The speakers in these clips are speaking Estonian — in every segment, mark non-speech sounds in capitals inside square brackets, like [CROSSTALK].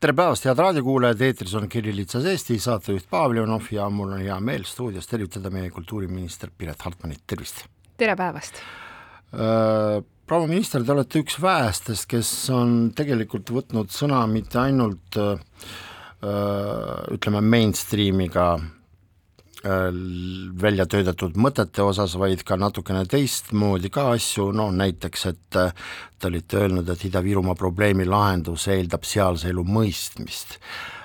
tere päevast, head raadiokuulajad, eetris on Kirillitsas Eesti, saatejuht Pavel Ivanov ja mul on hea meel stuudios tervitada meie kultuuriminister Piret Hartmanit, tervist! tere päevast! Äh, proua minister, te olete üks vähestest, kes on tegelikult võtnud sõna mitte ainult öö, äh, ütleme, mainstreamiga Äh, välja töötatud mõtete osas, vaid ka natukene teistmoodi ka asju, no näiteks, et äh, te olite öelnud, et Ida-Virumaa probleemi lahendus eeldab sealse elu mõistmist.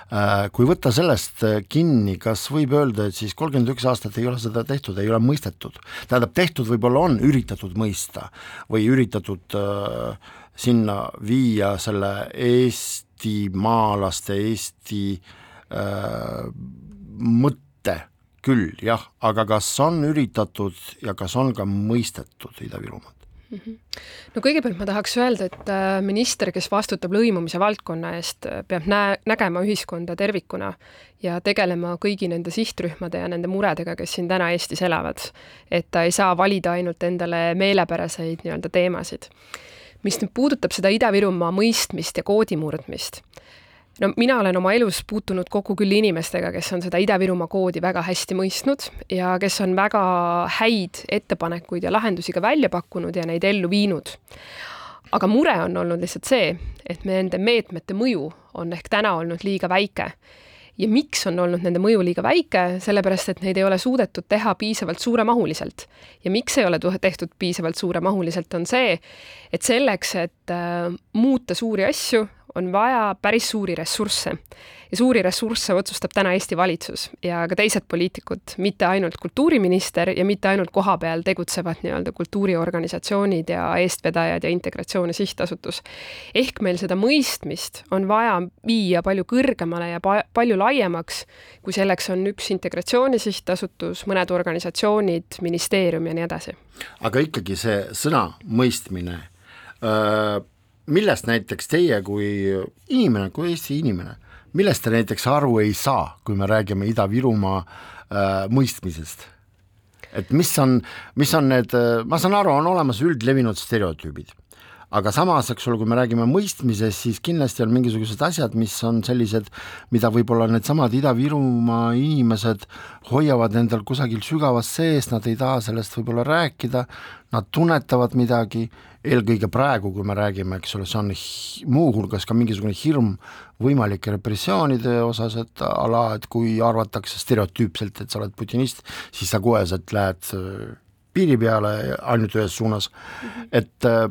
Äh, kui võtta sellest kinni, kas võib öelda, et siis kolmkümmend üks aastat ei ole seda tehtud, ei ole mõistetud, tähendab, tehtud võib-olla on, üritatud mõista või üritatud äh, sinna viia selle eestimaalaste, Eesti äh, mõtte küll jah, aga kas on üritatud ja kas on ka mõistetud Ida-Virumaad? Mhm. no kõigepealt ma tahaks öelda, et äh, minister, kes vastutab lõimumise valdkonna eest, äh, peab näe-, nägema ühiskonda tervikuna ja tegelema kõigi nende sihtrühmade ja nende muredega, kes siin täna Eestis elavad. et ta ei saa valida ainult endale meelepäraseid nii-öelda teemasid. mis nüüd puudutab seda Ida-Virumaa mõistmist ja koodi murdmist, no mina olen oma elus puutunud kokku küll inimestega, kes on seda Ida-Virumaa koodi väga hästi mõistnud ja kes on väga häid ettepanekuid ja lahendusi ka välja pakkunud ja neid ellu viinud. aga mure on olnud lihtsalt see, et nende meetmete mõju on ehk täna olnud liiga väike. ja miks on olnud nende mõju liiga väike, sellepärast et neid ei ole suudetud teha piisavalt suuremahuliselt. ja miks ei ole tehtud piisavalt suuremahuliselt, on see, et selleks, et äh, muuta suuri asju, on vaja päris suuri ressursse. ja suuri ressursse otsustab täna Eesti valitsus ja ka teised poliitikud, mitte ainult kultuuriminister ja mitte ainult kohapeal tegutsevad nii-öelda kultuuriorganisatsioonid ja eestvedajad ja Integratsiooni Sihtasutus. ehk meil seda mõistmist on vaja viia palju kõrgemale ja pa palju laiemaks, kui selleks on üks Integratsiooni Sihtasutus, mõned organisatsioonid, ministeerium ja nii edasi. aga ikkagi see sõna mõistmine öö millest näiteks teie kui inimene, kui Eesti inimene, millest te näiteks aru ei saa, kui me räägime Ida-Virumaa äh, mõistmisest? et mis on, mis on need, äh, ma saan aru, on olemas üldlevinud stereotüübid aga samas, eks ole, kui me räägime mõistmisest, siis kindlasti on mingisugused asjad, mis on sellised, mida võib-olla needsamad Ida-Virumaa inimesed hoiavad endal kusagil sügavas sees, nad ei taha sellest võib-olla rääkida, nad tunnetavad midagi, eelkõige praegu, kui me räägime, eks ole, see on muuhulgas ka mingisugune hirm võimalike repressioonide osas, et a la, et kui arvatakse stereotüüpselt, et sa oled putinist, siis sa koheselt lähed äh, piiri peale ainult ühes suunas, et äh,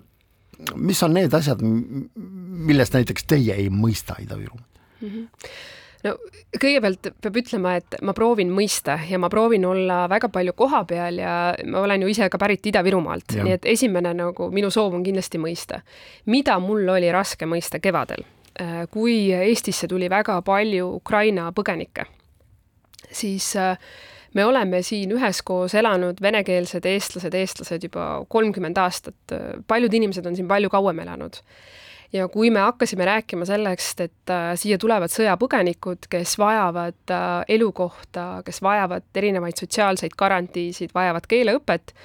mis on need asjad, millest näiteks teie ei mõista Ida-Virumaad? Mm? -hmm no kõigepealt peab ütlema, et ma proovin mõista ja ma proovin olla väga palju kohapeal ja ma olen ju ise ka pärit Ida-Virumaalt, nii et esimene nagu minu soov on kindlasti mõista, mida mul oli raske mõista kevadel, äh, kui Eestisse tuli väga palju Ukraina põgenikke, siis äh, me oleme siin üheskoos elanud, venekeelsed eestlased, eestlased juba kolmkümmend aastat, paljud inimesed on siin palju kauem elanud. ja kui me hakkasime rääkima sellest, et äh, siia tulevad sõjapõgenikud, kes vajavad äh, elukohta, kes vajavad erinevaid sotsiaalseid garantiisid, vajavad keeleõpet,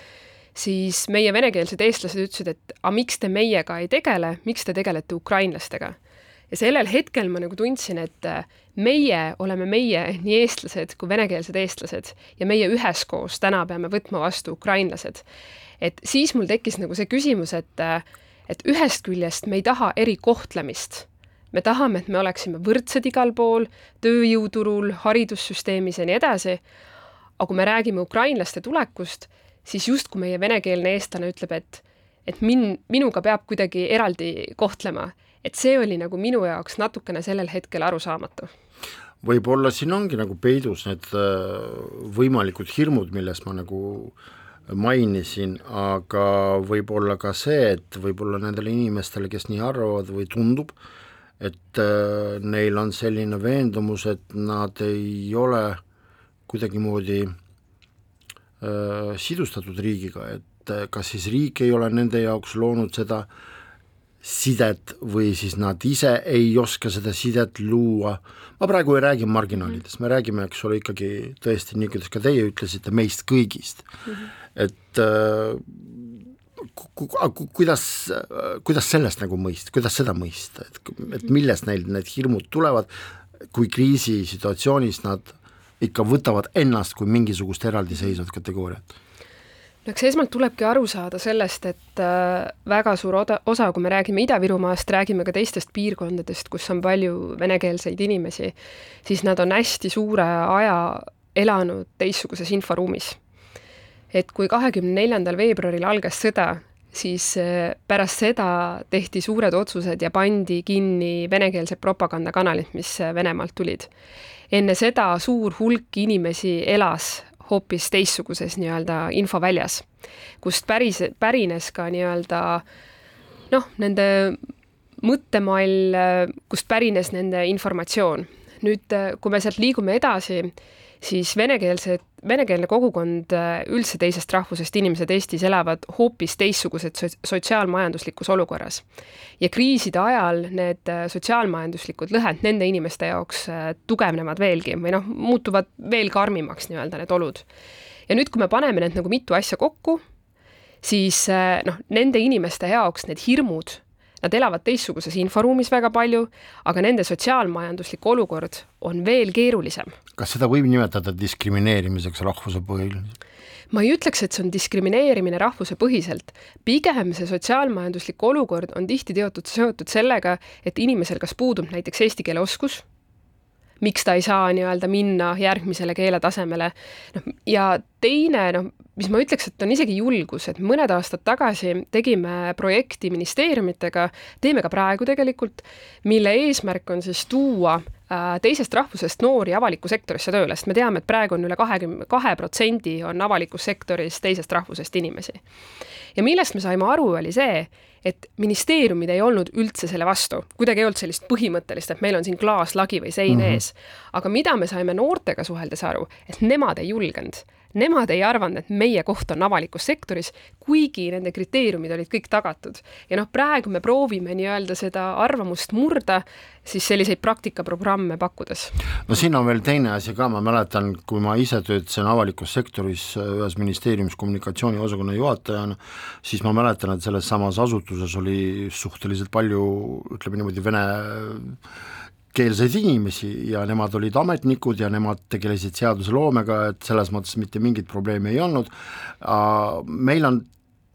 siis meie venekeelsed eestlased ütlesid, et aga miks te meiega ei tegele, miks te tegelete ukrainlastega ja sellel hetkel ma nagu tundsin, et äh, meie oleme meie, [LAUGHS] nii eestlased kui venekeelsed eestlased ja meie üheskoos täna peame võtma vastu ukrainlased. et siis mul tekkis nagu see küsimus, et, äh, et ühest küljest me ei taha erikohtlemist me tahame, et me oleksime võrdsed igal pool, tööjõuturul, haridussüsteemis ja nii edasi. aga kui me räägime ukrainlaste tulekust, siis justkui meie venekeelne eestlane ütleb, et, et min-, minuga peab kuidagi eraldi kohtlema et see oli nagu minu jaoks natukene sellel hetkel arusaamatu. võib-olla siin ongi nagu peidus need äh, võimalikud hirmud, millest ma nagu mainisin, aga võib-olla ka see, et võib-olla nendele inimestele, kes nii arvavad või tundub, et äh, neil on selline veendumus, et nad ei ole kuidagimoodi äh, sidustatud riigiga, et äh, kas siis riik ei ole nende jaoks loonud seda sidet või siis nad ise ei oska seda sidet luua, ma praegu ei räägi marginaalidest, me räägime, eks ole, ikkagi tõesti nii, kuidas ka teie ütlesite, meist kõigist mm. -hmm. et äh, ku, ku, kuidas, kuidas sellest nagu mõista, kuidas seda mõista, et, et millest neil need hirmud tulevad, kui kriisisituatsioonis nad ikka võtavad ennast kui mingisugust eraldiseisvat kategooriat? No eks esmalt tulebki aru saada sellest, et äh, väga suur oda, osa, kui me räägime Ida-Virumaast, räägime ka teistest piirkondadest, kus on palju venekeelseid inimesi, siis nad on hästi suure aja elanud teistsuguses inforuumis. et kui kahekümne neljandal veebruaril algas sõda, siis äh, pärast seda tehti suured otsused ja pandi kinni venekeelsed propagandakanalid, mis äh, Venemaalt tulid. enne seda suur hulk inimesi elas hoopis teistsuguses nii-öelda infoväljas, kust päris, pärines ka nii-öelda noh, nende mõttemall, kust pärines nende informatsioon. nüüd, kui me sealt liigume edasi, siis venekeelsed, venekeelne kogukond, üldse teisest rahvusest inimesed Eestis elavad hoopis teistsuguses sotsiaalmajanduslikus olukorras. ja kriiside ajal need sotsiaalmajanduslikud lõhed nende inimeste jaoks äh, tugevnevad veelgi või noh, muutuvad veel karmimaks nii-öelda need olud. ja nüüd, kui me paneme need nagu mitu asja kokku, siis äh, noh, nende inimeste jaoks need hirmud Nad elavad teistsuguses inforuumis väga palju, aga nende sotsiaalmajanduslik olukord on veel keerulisem. kas seda võib nimetada diskrimineerimiseks rahvuse põhil? ma ei ütleks, et see on diskrimineerimine rahvusepõhiselt, pigem see sotsiaalmajanduslik olukord on tihti teotud, seotud sellega, et inimesel kas puudub näiteks eesti keele oskus, miks ta ei saa nii-öelda minna järgmisele keeletasemele, noh ja teine noh, mis ma ütleks, et on isegi julgus, et mõned aastad tagasi tegime projekti ministeeriumitega, teeme ka praegu tegelikult, mille eesmärk on siis tuua äh, teisest rahvusest noori avalikku sektorisse tööle, sest me teame, et praegu on üle kahekümne kahe protsendi on avalikus sektoris teisest rahvusest inimesi. ja millest me saime aru, oli see, et ministeeriumid ei olnud üldse selle vastu, kuidagi ei olnud sellist põhimõttelist, et meil on siin klaaslagi või sein mm -hmm. ees. aga mida me saime noortega suheldes aru, et nemad ei julgenud nemad ei arvanud, et meie koht on avalikus sektoris, kuigi nende kriteeriumid olid kõik tagatud. ja noh, praegu me proovime nii-öelda seda arvamust murda, siis selliseid praktikaprogramme pakkudes. no siin on veel teine asi ka, ma mäletan, kui ma ise töötasin avalikus sektoris ühes ministeeriumis kommunikatsiooniosakonna juhatajana, siis ma mäletan, et selles samas asutuses oli suhteliselt palju, ütleme niimoodi, vene keelseid inimesi ja nemad olid ametnikud ja nemad tegelesid seadusloomega, et selles mõttes mitte mingit probleemi ei olnud, meil on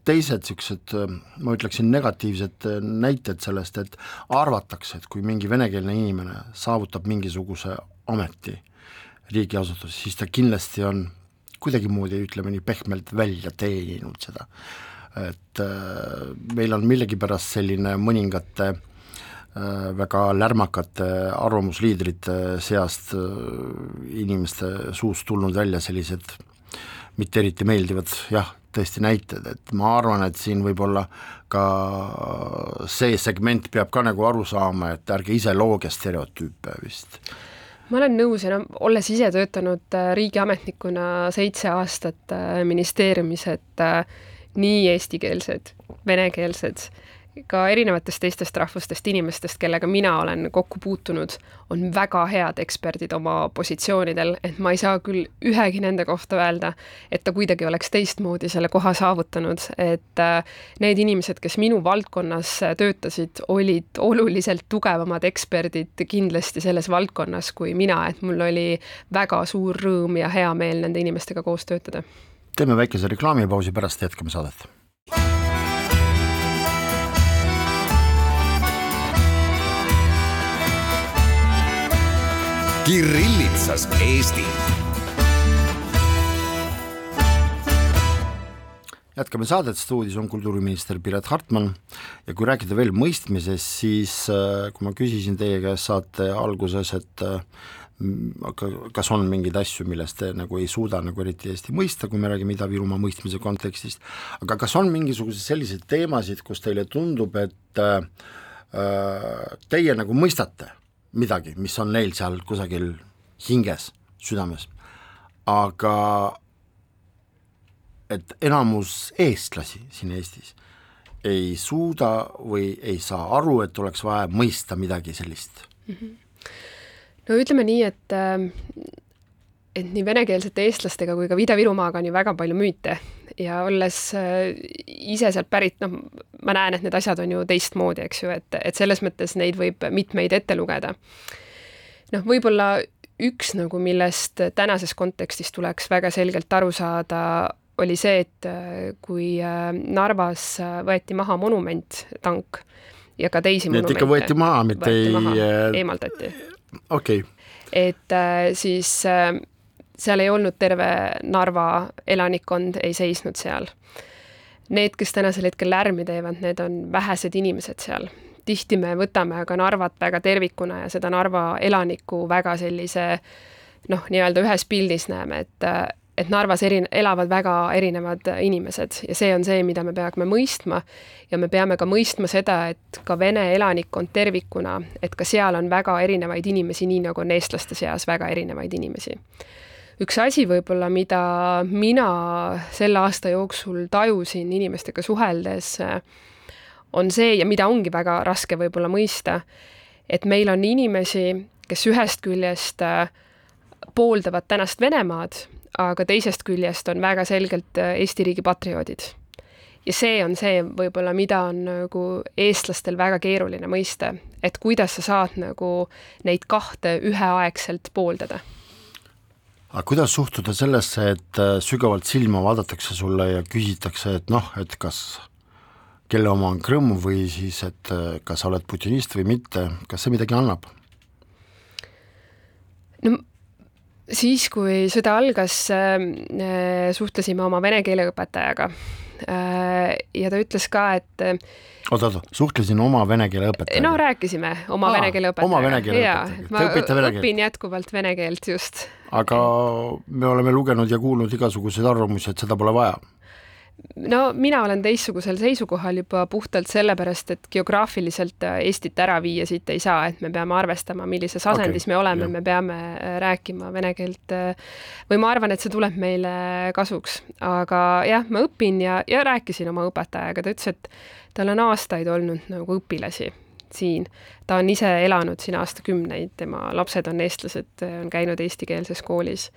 teised niisugused, ma ütleksin, negatiivsed näited sellest, et arvatakse, et kui mingi venekeelne inimene saavutab mingisuguse ameti riigiasutuses, siis ta kindlasti on kuidagimoodi, ütleme nii pehmelt, välja teeninud seda. et äh, meil on millegipärast selline mõningate väga lärmakate arvamusliidrite seast äh, inimeste suust tulnud välja sellised mitte eriti meeldivad jah, tõesti näited, et ma arvan, et siin võib-olla ka see segment peab ka nagu aru saama, et ärge ise looge stereotüüpe vist. Ma olen nõus ja no olles ise töötanud äh, riigiametnikuna seitse aastat ministeeriumis, et nii eestikeelsed, venekeelsed ka erinevatest teistest rahvustest inimestest, kellega mina olen kokku puutunud, on väga head eksperdid oma positsioonidel, et ma ei saa küll ühegi nende kohta öelda, et ta kuidagi oleks teistmoodi selle koha saavutanud, et äh, need inimesed, kes minu valdkonnas töötasid, olid oluliselt tugevamad eksperdid kindlasti selles valdkonnas kui mina, et mul oli väga suur rõõm ja hea meel nende inimestega koos töötada. teeme väikese reklaamipausi, pärast jätkame saadet Kirillitsas Eesti. jätkame saadet, stuudios on kultuuriminister Piret Hartman ja kui rääkida veel mõistmisest, siis äh, kui ma küsisin teie käest saate alguses, et äh, kas on mingeid asju, millest te nagu ei suuda nagu eriti hästi mõista, kui me räägime Ida-Virumaa mõistmise kontekstist, aga kas on mingisuguseid selliseid teemasid, kus teile tundub, et äh, teie nagu mõistate midagi, mis on neil seal kusagil hinges, südames, aga et enamus eestlasi siin Eestis ei suuda või ei saa aru, et oleks vaja mõista midagi sellist mm? -hmm. no ütleme nii, et äh, et nii venekeelsete eestlastega kui ka Ida-Virumaaga on ju väga palju müüte ja olles äh, ise sealt pärit, noh, ma näen, et need asjad on ju teistmoodi, eks ju, et, et selles mõttes neid võib mitmeid ette lugeda. noh, võib-olla üks nagu, millest tänases kontekstis tuleks väga selgelt aru saada, oli see, et äh, kui äh, Narvas võeti maha monument, tank, ja ka teisi Need monumente. ikka võeti maha, mitte ei eemaldati. okei okay.. et siis seal ei olnud terve Narva elanikkond, ei seisnud seal. Need, kes tänasel hetkel lärmi teevad, need on vähesed inimesed seal. tihti me võtame aga Narvat väga tervikuna ja seda Narva elanikku väga sellise noh, nii-öelda ühes pildis näeme, et et Narvas eri, elavad väga erinevad inimesed ja see on see, mida me peame mõistma ja me peame ka mõistma seda, et ka Vene elanikkond tervikuna, et ka seal on väga erinevaid inimesi, nii nagu on eestlaste seas väga erinevaid inimesi. Üks asi võib-olla, mida mina selle aasta jooksul tajusin inimestega suheldes, on see ja mida ongi väga raske võib-olla mõista, et meil on inimesi, kes ühest küljest pooldavad tänast Venemaad aga teisest küljest on väga selgelt äh, Eesti riigi patrioodid. ja see on see võib-olla, mida on nagu eestlastel väga keeruline mõista, et kuidas sa saad nagu neid kahte üheaegselt pooldada. Aga kuidas suhtuda sellesse, et äh, sügavalt silma vaadatakse sulle ja küsitakse, et noh, et kas kelle oma on Krõmm või siis, et äh, kas sa oled putinist või mitte, kas see midagi annab? no siis, kui sõda algas, äh, suhtlesime oma vene keele õpetajaga ja ta ütles ka, et oota, oota, suhtlesin oma vene keele õpetajaga? no rääkisime oma Aa, vene keele õpetajaga. oma vene keele õpetajaga, te õpite vene keelt? õpin jätkuvalt vene keelt, just. aga me oleme lugenud ja kuulnud igasuguseid arvamusi, et seda pole vaja no mina olen teistsugusel seisukohal juba puhtalt sellepärast, et geograafiliselt äh, Eestit ära viia siit ei saa, et me peame arvestama, millises asendis okay, me oleme, me peame äh, rääkima vene keelt äh, või ma arvan, et see tuleb meile kasuks. aga jah, ma õpin ja, ja rääkisin oma õpetajaga, ta ütles, et tal on aastaid olnud nagu õpilasi siin. ta on ise elanud siin aastakümneid, tema lapsed on eestlased, on käinud eestikeelses koolis.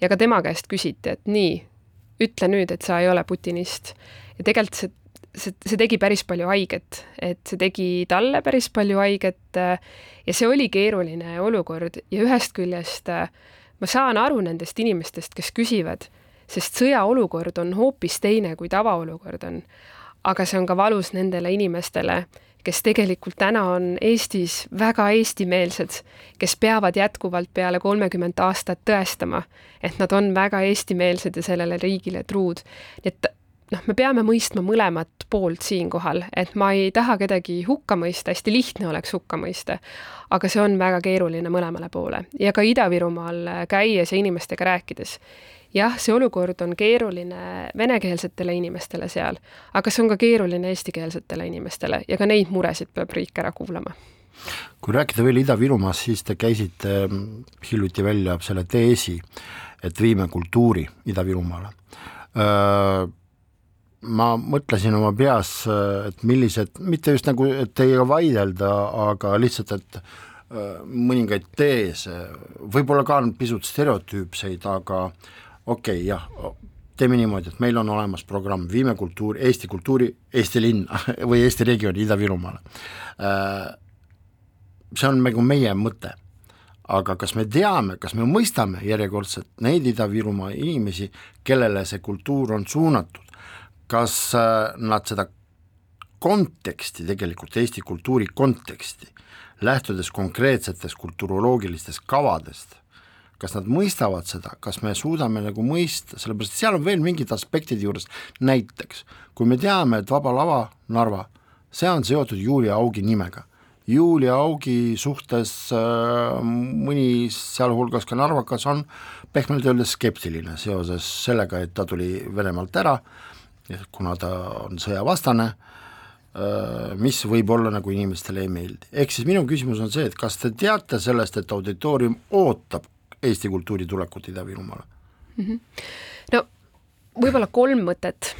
ja ka tema käest küsiti, et nii ütle nüüd, et sa ei ole putinist. ja tegelikult see, see, see tegi päris palju haiget, et see tegi talle päris palju haiget ja see oli keeruline olukord ja ühest küljest ma saan aru nendest inimestest, kes küsivad, sest sõjaolukord on hoopis teine, kui tavaolukord on. aga see on ka valus nendele inimestele, kes tegelikult täna on Eestis väga eestimeelsed, kes peavad jätkuvalt peale kolmekümmet aastat tõestama, et nad on väga eestimeelsed ja sellele riigile truud. nii et noh, me peame mõistma mõlemat poolt siinkohal, et ma ei taha kedagi hukka mõista, hästi lihtne oleks hukka mõista, aga see on väga keeruline mõlemale poole ja ka Ida-Virumaal käies ja inimestega rääkides jah, see olukord on keeruline venekeelsetele inimestele seal, aga see on ka keeruline eestikeelsetele inimestele ja ka neid muresid peab riik ära kuulama. kui rääkida veel Ida-Virumaast, siis te käisite mm, hiljuti välja selle teesi, et viime kultuuri Ida-Virumaale. Ma mõtlesin oma peas, et millised, mitte just nagu, teiega vaidelda, aga lihtsalt, et mõningaid teese, võib-olla ka on pisut stereotüüpseid, aga okei okay,, jah, teeme niimoodi, et meil on olemas programm Viime kultuur, Eesti kultuuri Eesti linna [LAUGHS] või Eesti regiooni Ida-Virumaale. Äh, see on nagu meie mõte, aga kas me teame, kas me mõistame järjekordselt neid Ida-Virumaa inimesi, kellele see kultuur on suunatud, kas äh, nad seda konteksti, tegelikult Eesti kultuuri konteksti, lähtudes konkreetsetest kulturoloogilistest kavadest kas nad mõistavad seda, kas me suudame nagu mõista, sellepärast seal on veel mingid aspektid juures, näiteks kui me teame, et Vaba Lava Narva, see on seotud Julia Augi nimega. Julia Augi suhtes äh, mõni, sealhulgas ka narvakas, on pehmelt öeldes skeptiline seoses sellega, et ta tuli Venemaalt ära, kuna ta on sõjavastane äh,, mis võib-olla nagu inimestele ei meeldi. ehk siis minu küsimus on see, et kas te teate sellest, et auditoorium ootab Eesti kultuuri tulekut Ida-Virumaale mm? -hmm. no võib-olla kolm mõtet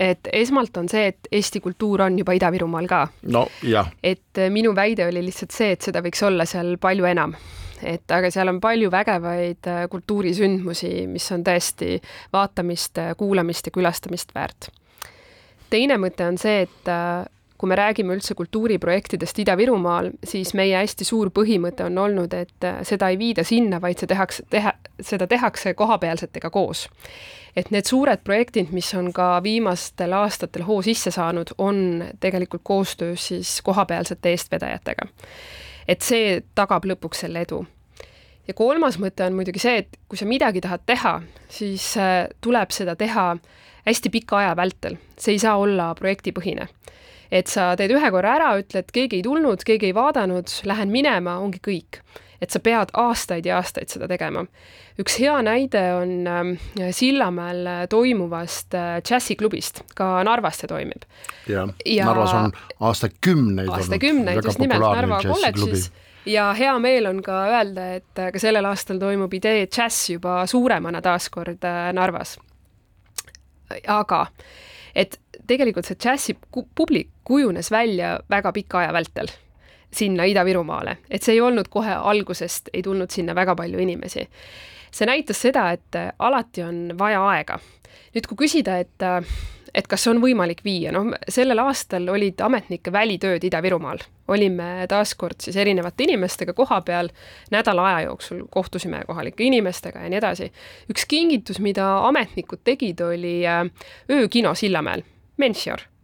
et esmalt on see, et Eesti kultuur on juba Ida-Virumaal ka. no jah. et minu väide oli lihtsalt see, et seda võiks olla seal palju enam et aga seal on palju vägevaid äh, kultuurisündmusi, mis on tõesti vaatamist, äh, kuulamist ja külastamist väärt. teine mõte on see, et äh, kui me räägime üldse kultuuriprojektidest Ida-Virumaal, siis meie hästi suur põhimõte on olnud, et seda ei viida sinna, vaid see tehakse, teha, seda tehakse kohapealsetega koos. et need suured projektid, mis on ka viimastel aastatel hoo sisse saanud, on tegelikult koostöös siis kohapealsete eestvedajatega et see tagab lõpuks selle edu. ja kolmas mõte on muidugi see, et kui sa midagi tahad teha, siis äh, tuleb seda teha hästi pika aja vältel, see ei saa olla projektipõhine. et sa teed ühe korra ära, ütled, keegi ei tulnud, keegi ei vaadanud, lähen minema, ongi kõik et sa pead aastaid ja aastaid seda tegema. üks hea näide on ähm, Sillamäel toimuvast äh, džässiklubist, ka Narvas see toimib. jah ja, Narvas on aastakümneid aastakümneid just nimelt Narva kolledžis ja hea meel on ka öelda, et äh, ka sellel aastal toimub idee džäss juba suuremana taaskord äh, Narvas. aga et tegelikult see džässi publik kujunes välja väga pika aja vältel sinna Ida-Virumaale, et see ei olnud kohe algusest, ei tulnud sinna väga palju inimesi. see näitas seda, et äh, alati on vaja aega. nüüd, kui küsida, et äh, et kas on võimalik viia, noh, sellel aastal olid ametnike välitööd Ida-Virumaal, olime taaskord siis erinevate inimestega koha peal nädala aja jooksul, kohtusime kohalike inimestega ja nii edasi. üks kingitus, mida ametnikud tegid, oli äh, öökino Sillamäel, Menšior Äh,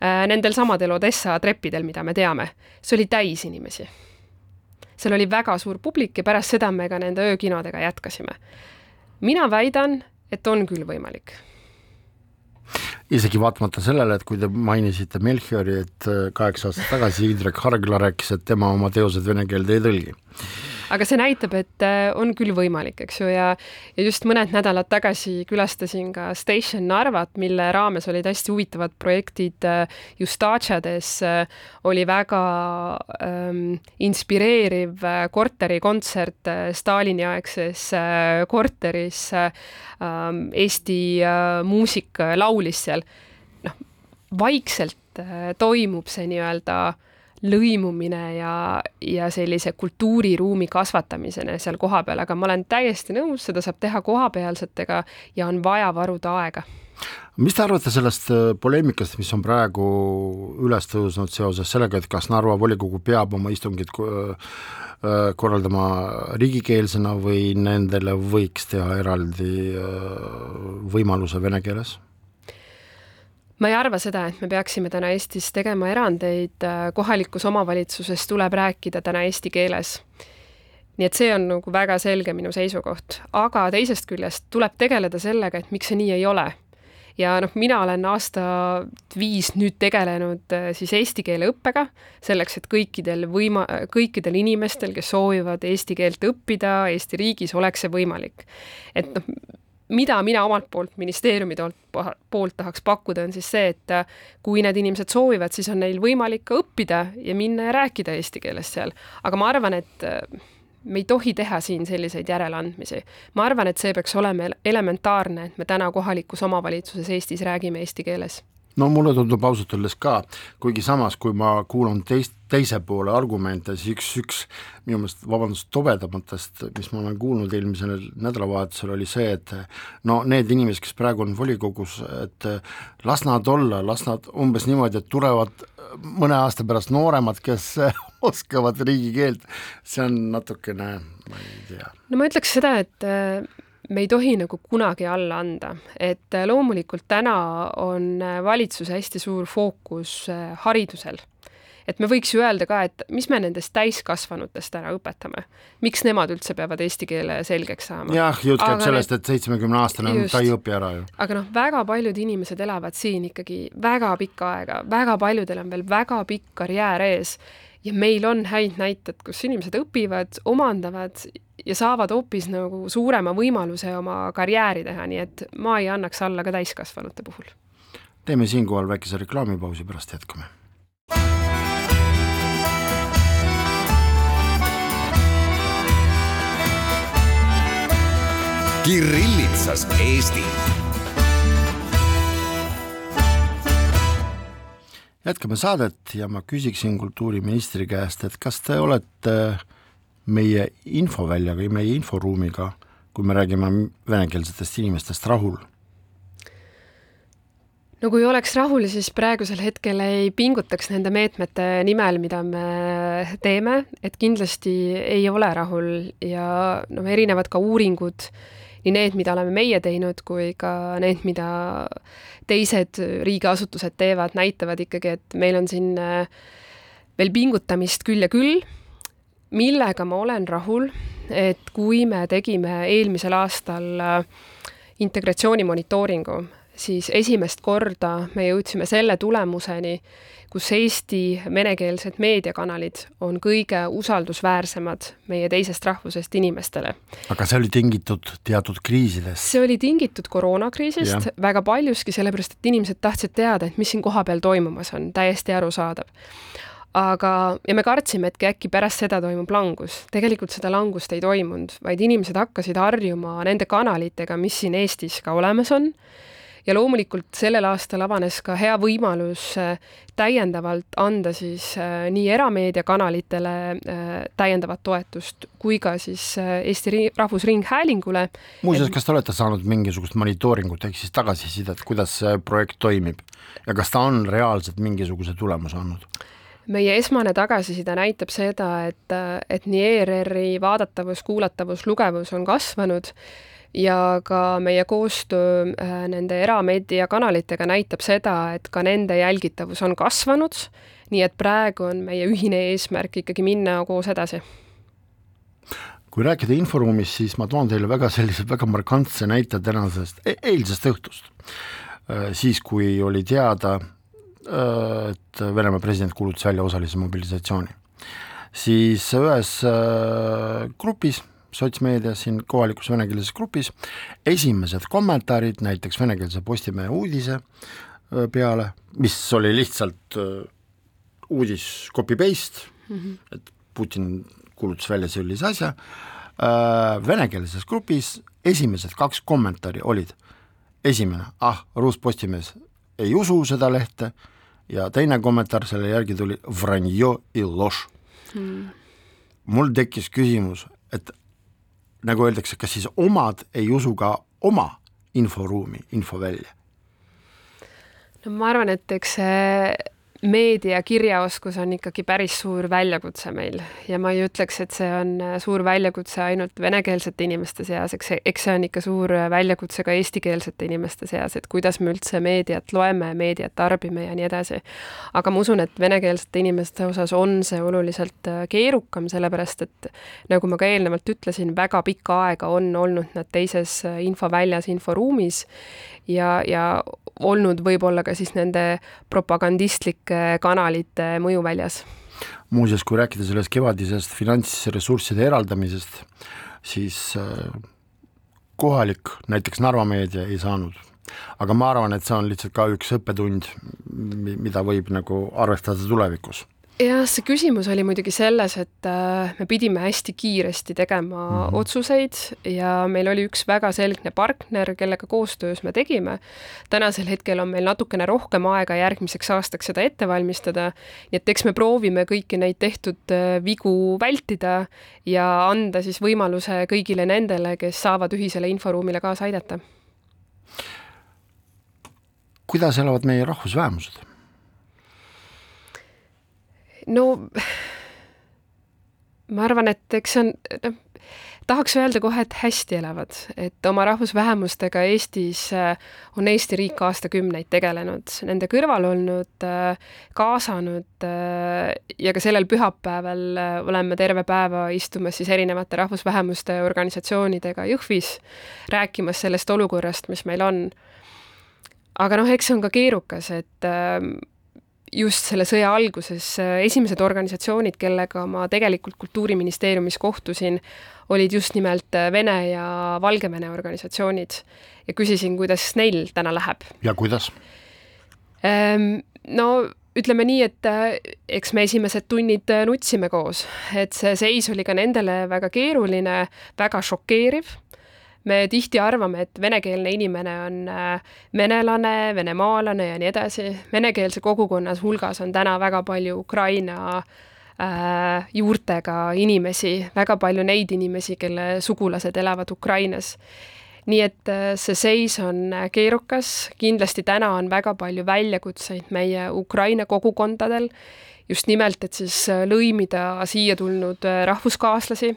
nendel samadel Odessa treppidel, mida me teame. see oli täis inimesi. seal oli väga suur publik ja pärast seda me ka nende öökinodega jätkasime. mina väidan, et on küll võimalik isegi vaatamata sellele, et kui te mainisite Melchiori, et äh, kaheksa aastat tagasi Indrek Hargla rääkis, et tema oma teosed vene keelde ei tõlgi. Aga see näitab, et äh, on küll võimalik, eks ju, ja ja just mõned nädalad tagasi külastasin ka Station Narvat, mille raames olid hästi huvitavad projektid äh, just Daciades äh, oli väga ähm, inspireeriv korterikontsert Stalini-aegses korteris ähm,, Eesti äh, muusik laulis seal, noh, vaikselt äh, toimub see nii-öelda lõimumine ja, ja sellise kultuuriruumi kasvatamisena seal kohapeal, aga ma olen täiesti nõus, seda saab teha kohapealsetega ja on vaja varuda aega mis te arvate sellest äh, poleemikast, mis on praegu üles tõusnud seoses sellega, et kas Narva volikogu peab oma istungid äh, äh, korraldama riigikeelsena või nendele võiks teha eraldi võimaluse vene keeles? ma ei arva seda, et me peaksime täna Eestis tegema erandeid, kohalikus omavalitsuses tuleb rääkida täna eesti keeles. nii et see on nagu väga selge minu seisukoht, aga teisest küljest tuleb tegeleda sellega, et miks see nii ei ole. Ja noh, mina olen aasta viis nüüd tegelenud äh, siis eesti keele õppega, selleks et kõikidel võima-, kõikidel inimestel, kes soovivad eesti keelt õppida Eesti riigis, oleks see võimalik. et noh, mida mina omalt poolt, ministeeriumi poolt tahaks pakkuda, on siis see, et äh, kui need inimesed soovivad, siis on neil võimalik ka õppida ja minna ja rääkida eesti keeles seal. aga ma arvan, et äh, me ei tohi teha siin selliseid järeleandmisi. ma arvan, et see peaks olema elementaarne, et me täna kohalikus omavalitsuses Eestis räägime eesti keeles no mulle tundub ausalt öeldes ka, kuigi samas, kui ma kuulan teist, teise poole argumente, siis üks, üks minu meelest, vabandust, tobedamatest, mis ma olen kuulnud eelmisel nädalavahetusel, oli see, et no need inimesed, kes praegu on volikogus, et las nad olla, las nad umbes niimoodi, et tulevad mõne aasta pärast nooremad, kes [LAUGHS] oskavad riigikeelt, see on natukene, ma ei tea. no ma ütleks seda, et me ei tohi nagu kunagi alla anda, et äh, loomulikult täna on äh, valitsuse hästi suur fookus äh, haridusel. et me võiks ju öelda ka, et mis me nendest täiskasvanutest täna õpetame, miks nemad üldse peavad eesti keele selgeks saama? jah, jutt käib sellest, et seitsmekümne aastane, ta ei õpi ära ju. aga noh, väga paljud inimesed elavad siin ikkagi väga pikka aega, väga paljudel on veel väga pikk karjäär ees ja meil on häid näiteid, kus inimesed õpivad, omandavad ja saavad hoopis nagu suurema võimaluse oma karjääri teha, nii et ma ei annaks alla ka täiskasvanute puhul. teeme siinkohal väikese reklaamipausi, pärast jätkame Kirillitsas Eesti. jätkame saadet ja ma küsiksin kultuuriministri käest, et kas te olete meie infoväljaga, meie inforuumiga, kui me räägime venekeelsetest inimestest, rahul? no kui oleks rahul, siis praegusel hetkel ei pingutaks nende meetmete nimel, mida me teeme, et kindlasti ei ole rahul ja noh, erinevad ka uuringud, nii need, mida oleme meie teinud, kui ka need, mida teised riigiasutused teevad, näitavad ikkagi, et meil on siin äh, veel pingutamist küll ja küll, millega ma olen rahul, et kui me tegime eelmisel aastal äh, integratsiooni monitooringu, siis esimest korda me jõudsime selle tulemuseni, kus Eesti venekeelsed meediakanalid on kõige usaldusväärsemad meie teisest rahvusest inimestele. aga see oli tingitud teatud kriisidest? see oli tingitud koroonakriisist ja. väga paljuski, sellepärast et inimesed tahtsid teada, et mis siin kohapeal toimumas on, täiesti arusaadav aga, ja me kartsime, et äkki pärast seda toimub langus. tegelikult seda langust ei toimunud, vaid inimesed hakkasid harjuma nende kanalitega, mis siin Eestis ka olemas on ja loomulikult sellel aastal avanes ka hea võimalus äh, täiendavalt anda siis äh, nii erameediakanalitele äh, täiendavat toetust kui ka siis Eesti Rahvusringhäälingule. muuseas, kas te olete saanud mingisugust monitooringut ehk siis tagasisidet, kuidas see projekt toimib ja kas ta on reaalselt mingisuguse tulemuse andnud? Meie esmane tagasiside näitab seda, et, et nii ERR-i vaadatavus, kuulatavus, lugevus on kasvanud ja ka meie koostöö äh, nende erameediakanalitega näitab seda, et ka nende jälgitavus on kasvanud, nii et praegu on meie ühine eesmärk ikkagi minna koos edasi kui rääkida inforuumist, siis ma toon teile väga sellise väga markantse näite tänasest e, eilsest õhtust. Äh, siis, kui oli teada, et Venemaa president kuulutas välja osalise mobilisatsiooni, siis ühes grupis sotsmeedias, siin kohalikus venekeelses grupis, esimesed kommentaarid näiteks venekeelse Postimehe uudise peale, mis oli lihtsalt uudis copy-paste mm, -hmm. et Putin kuulutas välja sellise asja, venekeelses grupis esimesed kaks kommentaari olid, esimene, ah, Ruus Postimees ei usu seda lehte ja teine kommentaar selle järgi tuli vranjo i loš mm.. mul tekkis küsimus, et nagu öeldakse, kas siis omad ei usu ka oma inforuumi, infovälja? no ma arvan, et eks see meedia kirjaoskus on ikkagi päris suur väljakutse meil ja ma ei ütleks, et see on äh, suur väljakutse ainult venekeelsete inimeste seas, eks see, eks see on ikka suur äh, väljakutse ka eestikeelsete inimeste seas, et kuidas me üldse meediat loeme, meediat tarbime ja nii edasi. aga ma usun, et venekeelsete inimeste osas on see oluliselt äh, keerukam, sellepärast et nagu ma ka eelnevalt ütlesin, väga pikka aega on olnud nad teises infoväljas, inforuumis ja, ja olnud võib-olla ka siis nende propagandistlike kanalite mõjuväljas. muuseas, kui rääkida sellest kevadisest finantsressursside eraldamisest, siis äh, kohalik, näiteks Narva meedia ei saanud aga ma arvan, et see on lihtsalt ka üks õppetund, mida võib nagu arvestada tulevikus jah, see küsimus oli muidugi selles, et äh, me pidime hästi kiiresti tegema mm -hmm. otsuseid ja meil oli üks väga selgne partner, kellega koostöös me tegime. tänasel hetkel on meil natukene rohkem aega järgmiseks aastaks seda ette valmistada, nii et eks me proovime kõiki neid tehtud äh, vigu vältida ja anda siis võimaluse kõigile nendele, kes saavad ühisele inforuumile kaasa aidata. kuidas elavad meie rahvusvähemused? No ma arvan, et eks see on, noh, tahaks öelda kohe, et hästi elavad, et oma rahvusvähemustega Eestis äh, on Eesti riik aastakümneid tegelenud, nende kõrval olnud, äh, kaasanud äh, ja ka sellel pühapäeval oleme terve päeva istumas siis erinevate rahvusvähemuste organisatsioonidega Jõhvis, rääkimas sellest olukorrast, mis meil on. aga noh, eks see on ka keerukas, et just selle sõja alguses äh, esimesed organisatsioonid, kellega ma tegelikult Kultuuriministeeriumis kohtusin, olid just nimelt äh, Vene ja Valgevene organisatsioonid ja küsisin, kuidas neil täna läheb. ja kuidas? Ehm, no ütleme nii, et äh, eks me esimesed tunnid nutsime koos, et see seis oli ka nendele väga keeruline, väga šokeeriv me tihti arvame, et venekeelne inimene on äh, venelane, venemaalane ja nii edasi. Venekeelse kogukonna hulgas on täna väga palju Ukraina äh, juurtega inimesi, väga palju neid inimesi, kelle sugulased elavad Ukrainas. Nii et äh, see seis on keerukas, kindlasti täna on väga palju väljakutseid meie Ukraina kogukondadel, just nimelt, et siis lõimida siia tulnud rahvuskaaslasi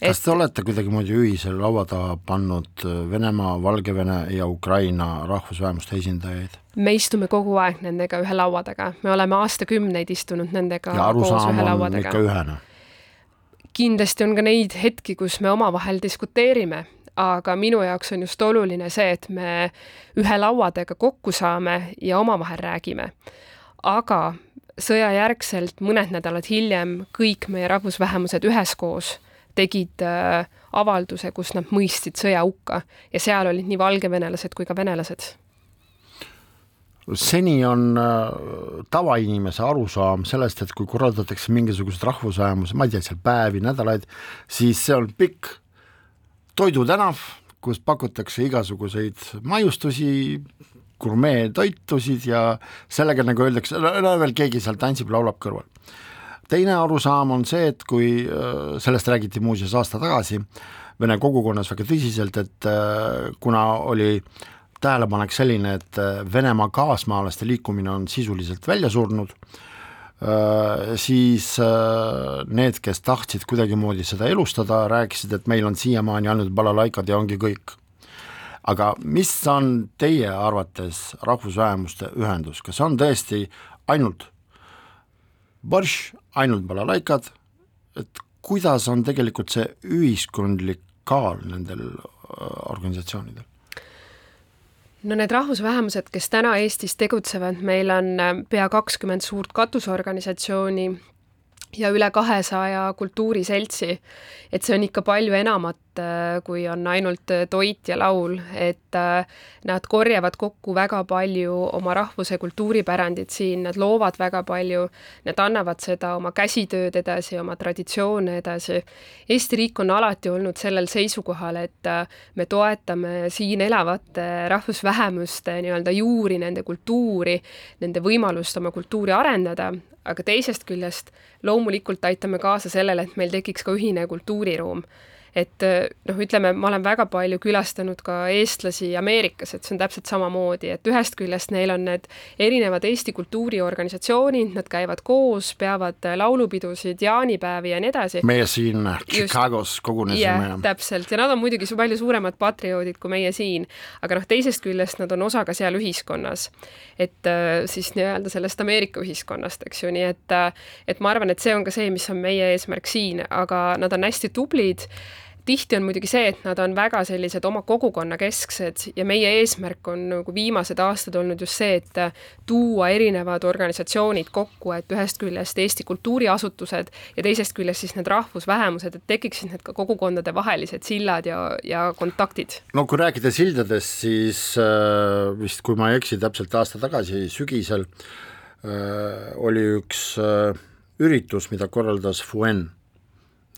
kas te olete kuidagimoodi ühisele laua taha pannud äh, Venemaa, Valgevene ja Ukraina rahvusvähemuste esindajaid? me istume kogu aeg nendega ühe laua taga, me oleme aastakümneid istunud nendega ja koos ühe laua taga. ikka ühene? kindlasti on ka neid hetki, kus me omavahel diskuteerime, aga minu jaoks on just oluline see, et me ühe laua taga kokku saame ja omavahel räägime. aga sõjajärgselt mõned nädalad hiljem kõik meie rahvusvähemused üheskoos tegid äh, avalduse, kus nad mõistsid sõja hukka. Ja seal olid nii valgevenelased kui ka venelased. Seni on äh, tavainimese arusaam sellest, et kui korraldatakse mingisugused rahvusvähemused, ma ei tea, seal päevi, nädalaid, siis see on pikk toidutänav, kus pakutakse igasuguseid maiustusi, gurmeetoitusid ja sellega nagu öeldakse, no veel keegi seal tantsib, laulab kõrval teine arusaam on see, et kui äh, sellest räägiti muuseas aasta tagasi vene kogukonnas väga tõsiselt, et äh, kuna oli tähelepanek selline, et äh, Venemaa kaasmaalaste liikumine on sisuliselt välja surnud, siis need, kes tahtsid kuidagimoodi seda elustada, rääkisid, et meil on siiamaani ainult balalaikad ja ongi kõik. aga mis on teie arvates rahvusvähemuste ühendus, kas on tõesti ainult borš, ainult balalaikad, et kuidas on tegelikult see ühiskondlik kaal nendel äh, organisatsioonidel? no need rahvusvähemused, kes täna Eestis tegutsevad, meil on äh, pea kakskümmend suurt katusorganisatsiooni ja üle kahesaja kultuuriseltsi, et see on ikka palju enamat Äh, kui on ainult äh, toit ja laul, et äh, nad korjavad kokku väga palju oma rahvuse kultuuripärandit siin, nad loovad väga palju, nad annavad seda oma käsitööd edasi, oma traditsioone edasi. Eesti riik on alati olnud sellel seisukohal, et me toetame siin elavate rahvusvähemuste nii-öelda juuri, nende kultuuri, nende võimalust oma kultuuri arendada, aga teisest küljest loomulikult aitame kaasa sellele, et meil tekiks ka ühine kultuuriruum et äh, noh, ütleme, ma olen väga palju külastanud ka eestlasi Ameerikas, et see on täpselt samamoodi, et ühest küljest neil on need erinevad Eesti kultuuriorganisatsioonid, nad käivad koos, peavad äh, laulupidusid, jaanipäevi ja nii edasi. meie siin Chicagos kogunesime. jah, täpselt, ja nad on muidugi palju suuremad patrioodid kui meie siin, aga noh, teisest küljest nad on osa ka seal ühiskonnas. et äh, siis nii-öelda sellest Ameerika ühiskonnast, eks ju, nii et et ma arvan, et see on ka see, mis on meie eesmärk siin, aga nad on hästi tublid tihti on muidugi see, et nad on väga sellised oma kogukonna kesksed ja meie eesmärk on nagu viimased aastad olnud just see, et tuua erinevad organisatsioonid kokku, et ühest küljest Eesti kultuuriasutused ja teisest küljest siis need rahvusvähemused, et tekiksid need ka kogukondade vahelised sillad ja, ja kontaktid. no kui rääkida sildadest, siis äh, vist kui ma ei eksi, täpselt aasta tagasi sügisel äh, oli üks äh, üritus, mida korraldas FUEN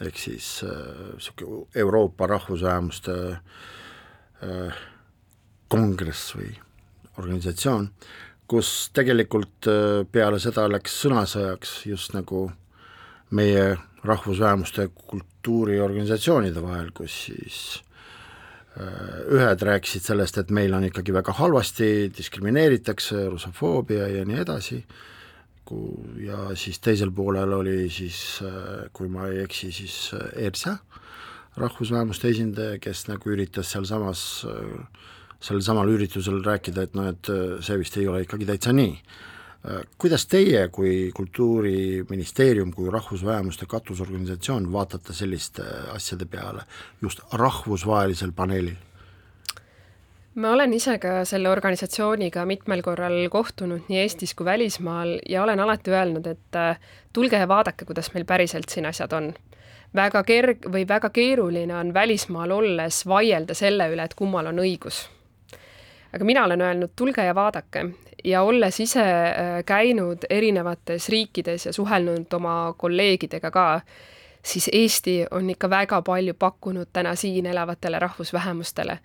ehk siis niisugune äh, Euroopa rahvusvähemuste äh, kongress või organisatsioon, kus tegelikult äh, peale seda läks sõnasõjaks just nagu meie rahvusvähemuste kultuuriorganisatsioonide vahel, kus siis äh, ühed rääkisid sellest, et meil on ikkagi väga halvasti, diskrimineeritakse, russofoobia ja nii edasi, kokku ja siis teisel poolel oli siis, äh, kui ma ei eksi, siis äh, ERSA, rahvusvähemuste esindaja, kes nagu üritas sealsamas, äh, sellel samal üritusel rääkida, et noh, et see vist ei ole ikkagi täitsa nii. kuidas teie kui Kultuuriministeerium, kui rahvusvähemuste katusorganisatsioon vaatate selliste asjade peale just rahvusvahelisel paneelil? Ma olen ise ka selle organisatsiooniga mitmel korral kohtunud nii Eestis kui välismaal ja olen alati öelnud, et äh, tulge ja vaadake, kuidas meil päriselt siin asjad on. väga kerg- või väga keeruline on välismaal olles vaielda selle üle, et kummal on õigus. aga mina olen öelnud, tulge ja vaadake ja olles ise äh, käinud erinevates riikides ja suhelnud oma kolleegidega ka, siis Eesti on ikka väga palju pakkunud täna siin elavatele rahvusvähemustele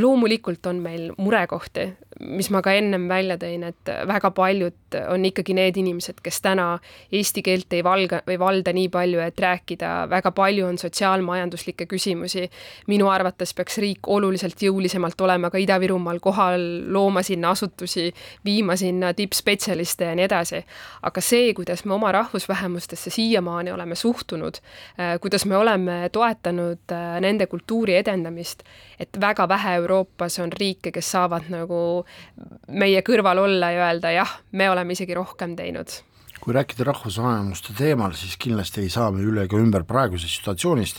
loomulikult on meil murekohti, mis ma ka ennem välja tõin, et väga paljud on ikkagi need inimesed, kes täna eesti keelt ei valga või valda nii palju, et rääkida, väga palju on sotsiaalmajanduslikke küsimusi. minu arvates peaks riik oluliselt jõulisemalt olema ka Ida-Virumaal kohal, looma sinna asutusi, viima sinna tippspetsialiste ja nii edasi. aga see, kuidas me oma rahvusvähemustesse siiamaani oleme suhtunud, kuidas me oleme toetanud äh, nende kultuuri edendamist, et väga vähe Euroopas on riike, kes saavad nagu meie kõrval olla ja öelda jah, me oleme isegi rohkem teinud kui rääkida rahvusvähemuste teemal, siis kindlasti ei saa me üle ega ümber praegusest situatsioonist.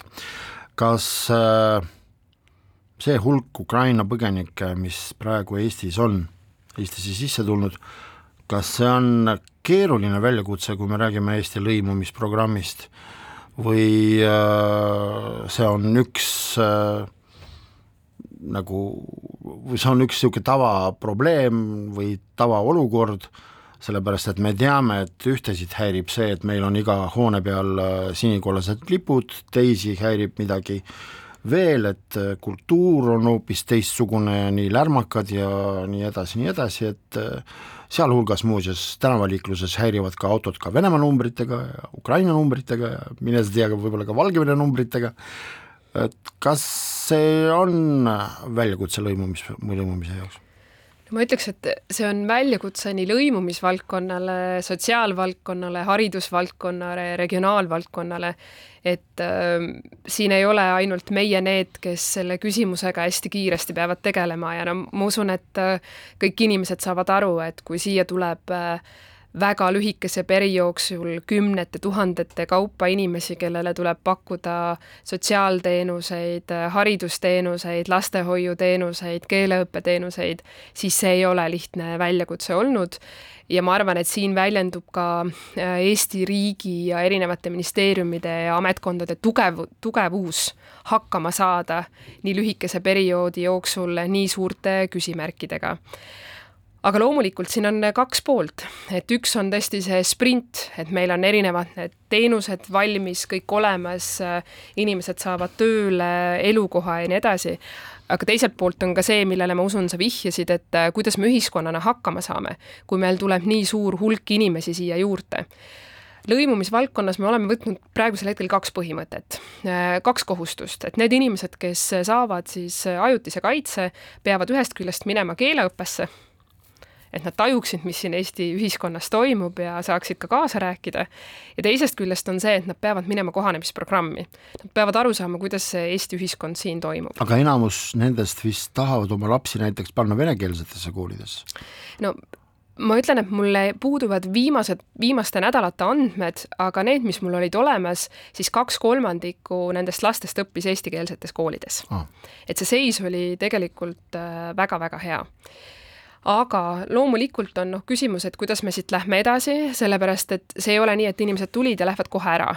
kas äh, see hulk Ukraina põgenikke, mis praegu Eestis on, Eestisse sisse tulnud, kas see on keeruline väljakutse, kui me räägime Eesti lõimumisprogrammist või äh, see on üks äh, nagu, see on üks niisugune tavaprobleem või tavaolukord, sellepärast et me teame, et ühtesid häirib see, et meil on iga hoone peal äh, sinikollased lipud, teisi häirib midagi veel, et äh, kultuur on hoopis teistsugune ja nii lärmakad ja nii edasi, nii edasi, et äh, sealhulgas muuseas tänavaliikluses häirivad ka autod ka Venemaa numbritega ja Ukraina numbritega ja mine sa tea, võib-olla ka Valgevene numbritega, et kas see on väljakutse lõimumis, lõimumise jaoks? ma ütleks, et see on väljakutse nii lõimumisvaldkonnale, sotsiaalvaldkonnale, haridusvaldkonnale, regionaalvaldkonnale, et äh, siin ei ole ainult meie need, kes selle küsimusega hästi kiiresti peavad tegelema ja no ma usun, et äh, kõik inimesed saavad aru, et kui siia tuleb äh, väga lühikese peri jooksul kümnete tuhandete kaupa inimesi, kellele tuleb pakkuda sotsiaalteenuseid, haridusteenuseid, lastehoiuteenuseid, keeleõppeteenuseid, siis see ei ole lihtne väljakutse olnud. Ja ma arvan, et siin väljendub ka äh, Eesti riigi ja erinevate ministeeriumide ja ametkondade tugev, tugevus hakkama saada nii lühikese perioodi jooksul nii suurte küsimärkidega aga loomulikult siin on kaks poolt, et üks on tõesti see sprint, et meil on erinevad need teenused valmis, kõik olemas, inimesed saavad tööle, elukoha ja nii edasi, aga teiselt poolt on ka see, millele ma usun, sa vihjasid, et kuidas me ühiskonnana hakkama saame, kui meil tuleb nii suur hulk inimesi siia juurde. Lõimumisvaldkonnas me oleme võtnud praegusel hetkel kaks põhimõtet, kaks kohustust, et need inimesed, kes saavad siis ajutise kaitse, peavad ühest küljest minema keeleõppesse et nad tajuksid, mis siin Eesti ühiskonnas toimub ja saaksid ka kaasa rääkida. ja teisest küljest on see, et nad peavad minema kohanemisprogrammi. Nad peavad aru saama, kuidas see Eesti ühiskond siin toimub. aga enamus nendest vist tahavad oma lapsi näiteks panna venekeelsetesse koolidesse? no ma ütlen, et mulle puuduvad viimased, viimaste nädalate andmed, aga need, mis mul olid olemas, siis kaks kolmandikku nendest lastest õppis eestikeelsetes koolides ah.. et see seis oli tegelikult väga-väga äh, hea aga loomulikult on noh, küsimus, et kuidas me siit lähme edasi, sellepärast et see ei ole nii, et inimesed tulid ja lähevad kohe ära.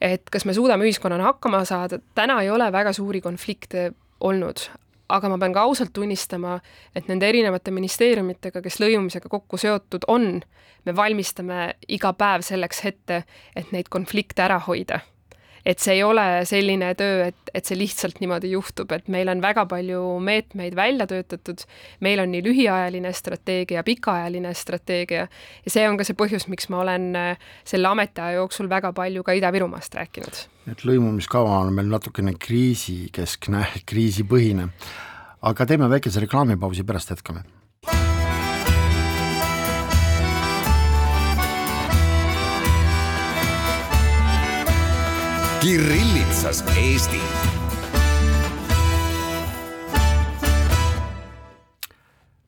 et kas me suudame ühiskonnana hakkama saada, täna ei ole väga suuri konflikte olnud, aga ma pean ka ausalt tunnistama, et nende erinevate ministeeriumitega, kes lõimumisega kokku seotud on, me valmistame iga päev selleks ette, et neid konflikte ära hoida et see ei ole selline töö, et, et see lihtsalt niimoodi juhtub, et meil on väga palju meetmeid välja töötatud, meil on nii lühiajaline strateegia, pikaajaline strateegia ja see on ka see põhjus, miks ma olen äh, selle ametiaja jooksul väga palju ka Ida-Virumaast rääkinud. et lõimumiskava on meil natukene kriisikeskne, [LAUGHS] kriisipõhine. aga teeme väikese reklaamipausi, pärast jätkame Kirillitsas Eesti.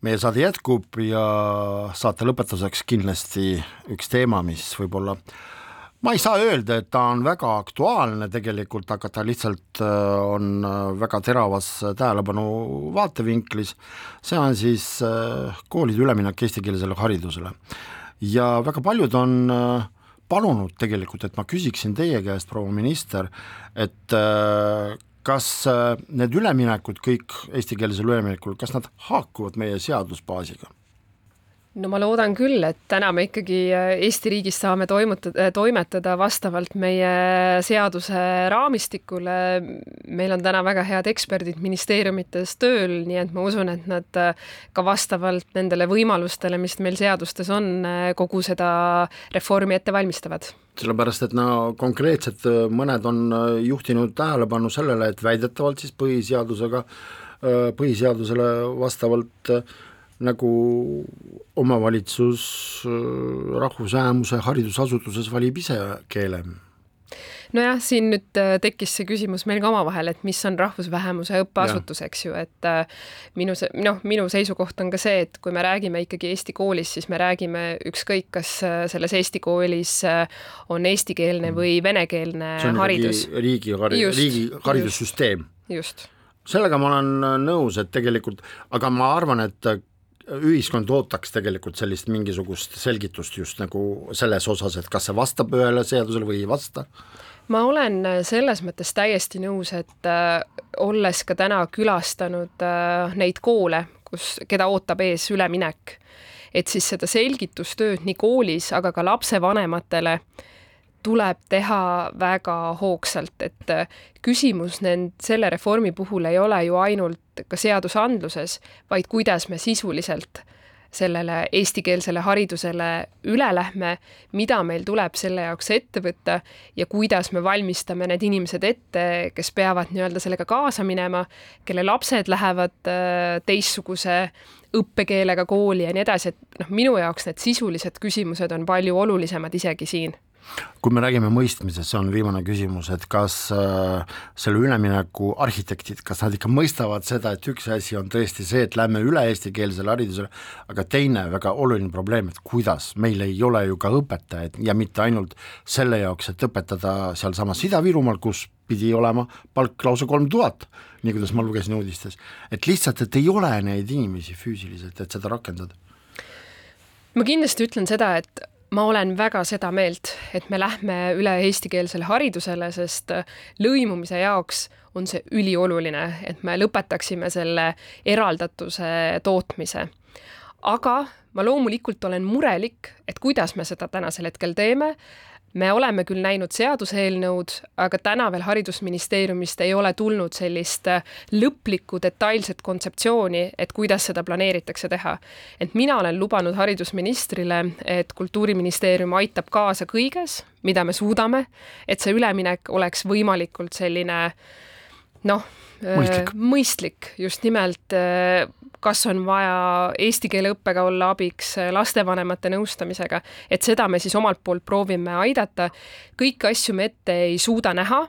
meie saade jätkub ja saate lõpetuseks kindlasti üks teema, mis võib-olla ma ei saa öelda, et ta on väga aktuaalne tegelikult, aga ta lihtsalt äh, on äh, väga teravas tähelepanu vaatevinklis, see on siis äh, koolide üleminek eestikeelsele haridusele. ja väga paljud on äh, palunud tegelikult, et ma küsiksin teie käest, proua minister, et äh, kas äh, need üleminekud kõik eestikeelsele üleminekule, kas nad haakuvad meie seadusbaasiga? No ma loodan küll, et täna me ikkagi äh, Eesti riigis saame toimutada, äh, toimetada vastavalt meie seaduse raamistikule. meil on täna väga head eksperdid ministeeriumites tööl, nii et ma usun, et nad äh, ka vastavalt nendele võimalustele, mis meil seadustes on, kogu seda reformi ette valmistavad sellepärast, et no konkreetselt mõned on juhtinud tähelepanu sellele, et väidetavalt siis põhiseadusega, põhiseadusele vastavalt äh, nagu omavalitsus rahvusvähemuse haridusasutuses valib ise keele. Nojah, siin nüüd äh, tekkis see küsimus meil ka omavahel, et mis on rahvusvähemuse õppeasutus, eks ju, et äh, minu see, noh, minu seisukoht on ka see, et kui me räägime ikkagi Eesti koolis, siis me räägime ükskõik, kas äh, selles Eesti koolis on eestikeelne või venekeelne haridus. riigi, riigi haridussüsteem. just. Sellega ma olen nõus, et tegelikult, aga ma arvan, et ühiskond ootaks tegelikult sellist mingisugust selgitust just nagu selles osas, et kas see vastab ühele seadusele või ei vasta? ma olen selles mõttes täiesti nõus, et äh, olles ka täna külastanud äh, neid koole, kus, keda ootab ees üleminek, et siis seda selgitustööd nii koolis, aga ka lapsevanematele tuleb teha väga hoogsalt, et äh, küsimus nend-, selle reformi puhul ei ole ju ainult ka seadusandluses, vaid kuidas me sisuliselt sellele eestikeelsele haridusele üle lähme, mida meil tuleb selle jaoks ette võtta ja kuidas me valmistame need inimesed ette, kes peavad nii-öelda sellega kaasa minema, kelle lapsed lähevad äh, teistsuguse õppekeelega kooli ja nii edasi, et noh, minu jaoks need sisulised küsimused on palju olulisemad isegi siin kui me räägime mõistmisest, see on viimane küsimus, et kas äh, selle ülemineku arhitektid, kas nad ikka mõistavad seda, et üks asi on tõesti see, et lähme üle eestikeelsele haridusele, aga teine väga oluline probleem, et kuidas, meil ei ole ju ka õpetajaid ja mitte ainult selle jaoks, et õpetada sealsamas Ida-Virumaal, kus pidi olema palk lausa kolm tuhat, nii kuidas ma lugesin uudistes, et lihtsalt, et ei ole neid inimesi füüsiliselt, et seda rakendada. Ma kindlasti ütlen seda, et ma olen väga seda meelt, et me lähme üle eestikeelsele haridusele, sest lõimumise jaoks on see ülioluline, et me lõpetaksime selle eraldatuse tootmise. aga ma loomulikult olen murelik, et kuidas me seda tänasel hetkel teeme me oleme küll näinud seaduseelnõud, aga täna veel Haridusministeeriumist ei ole tulnud sellist äh, lõplikku detailset kontseptsiooni, et kuidas seda planeeritakse teha. et mina olen lubanud haridusministrile, et Kultuuriministeerium aitab kaasa kõiges, mida me suudame, et see üleminek oleks võimalikult selline noh, mõistlik, mõistlik, just nimelt kas on vaja eesti keele õppega olla abiks lastevanemate nõustamisega, et seda me siis omalt poolt proovime aidata. kõiki asju me ette ei suuda näha,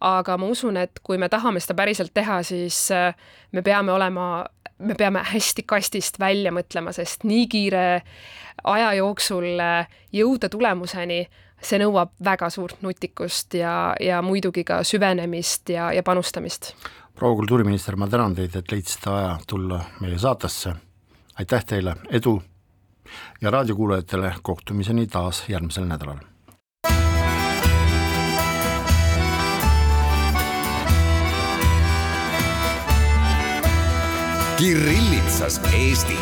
aga ma usun, et kui me tahame seda päriselt teha, siis me peame olema, me peame hästi kastist välja mõtlema, sest nii kiire aja jooksul jõuda tulemuseni, see nõuab väga suurt nutikust ja, ja muidugi ka süvenemist ja, ja panustamist proua kultuuriminister, ma tänan teid, et leidsite aja tulla meie saatesse, aitäh teile, edu ja raadiokuulajatele kohtumiseni taas järgmisel nädalal. Kirillitsas Eesti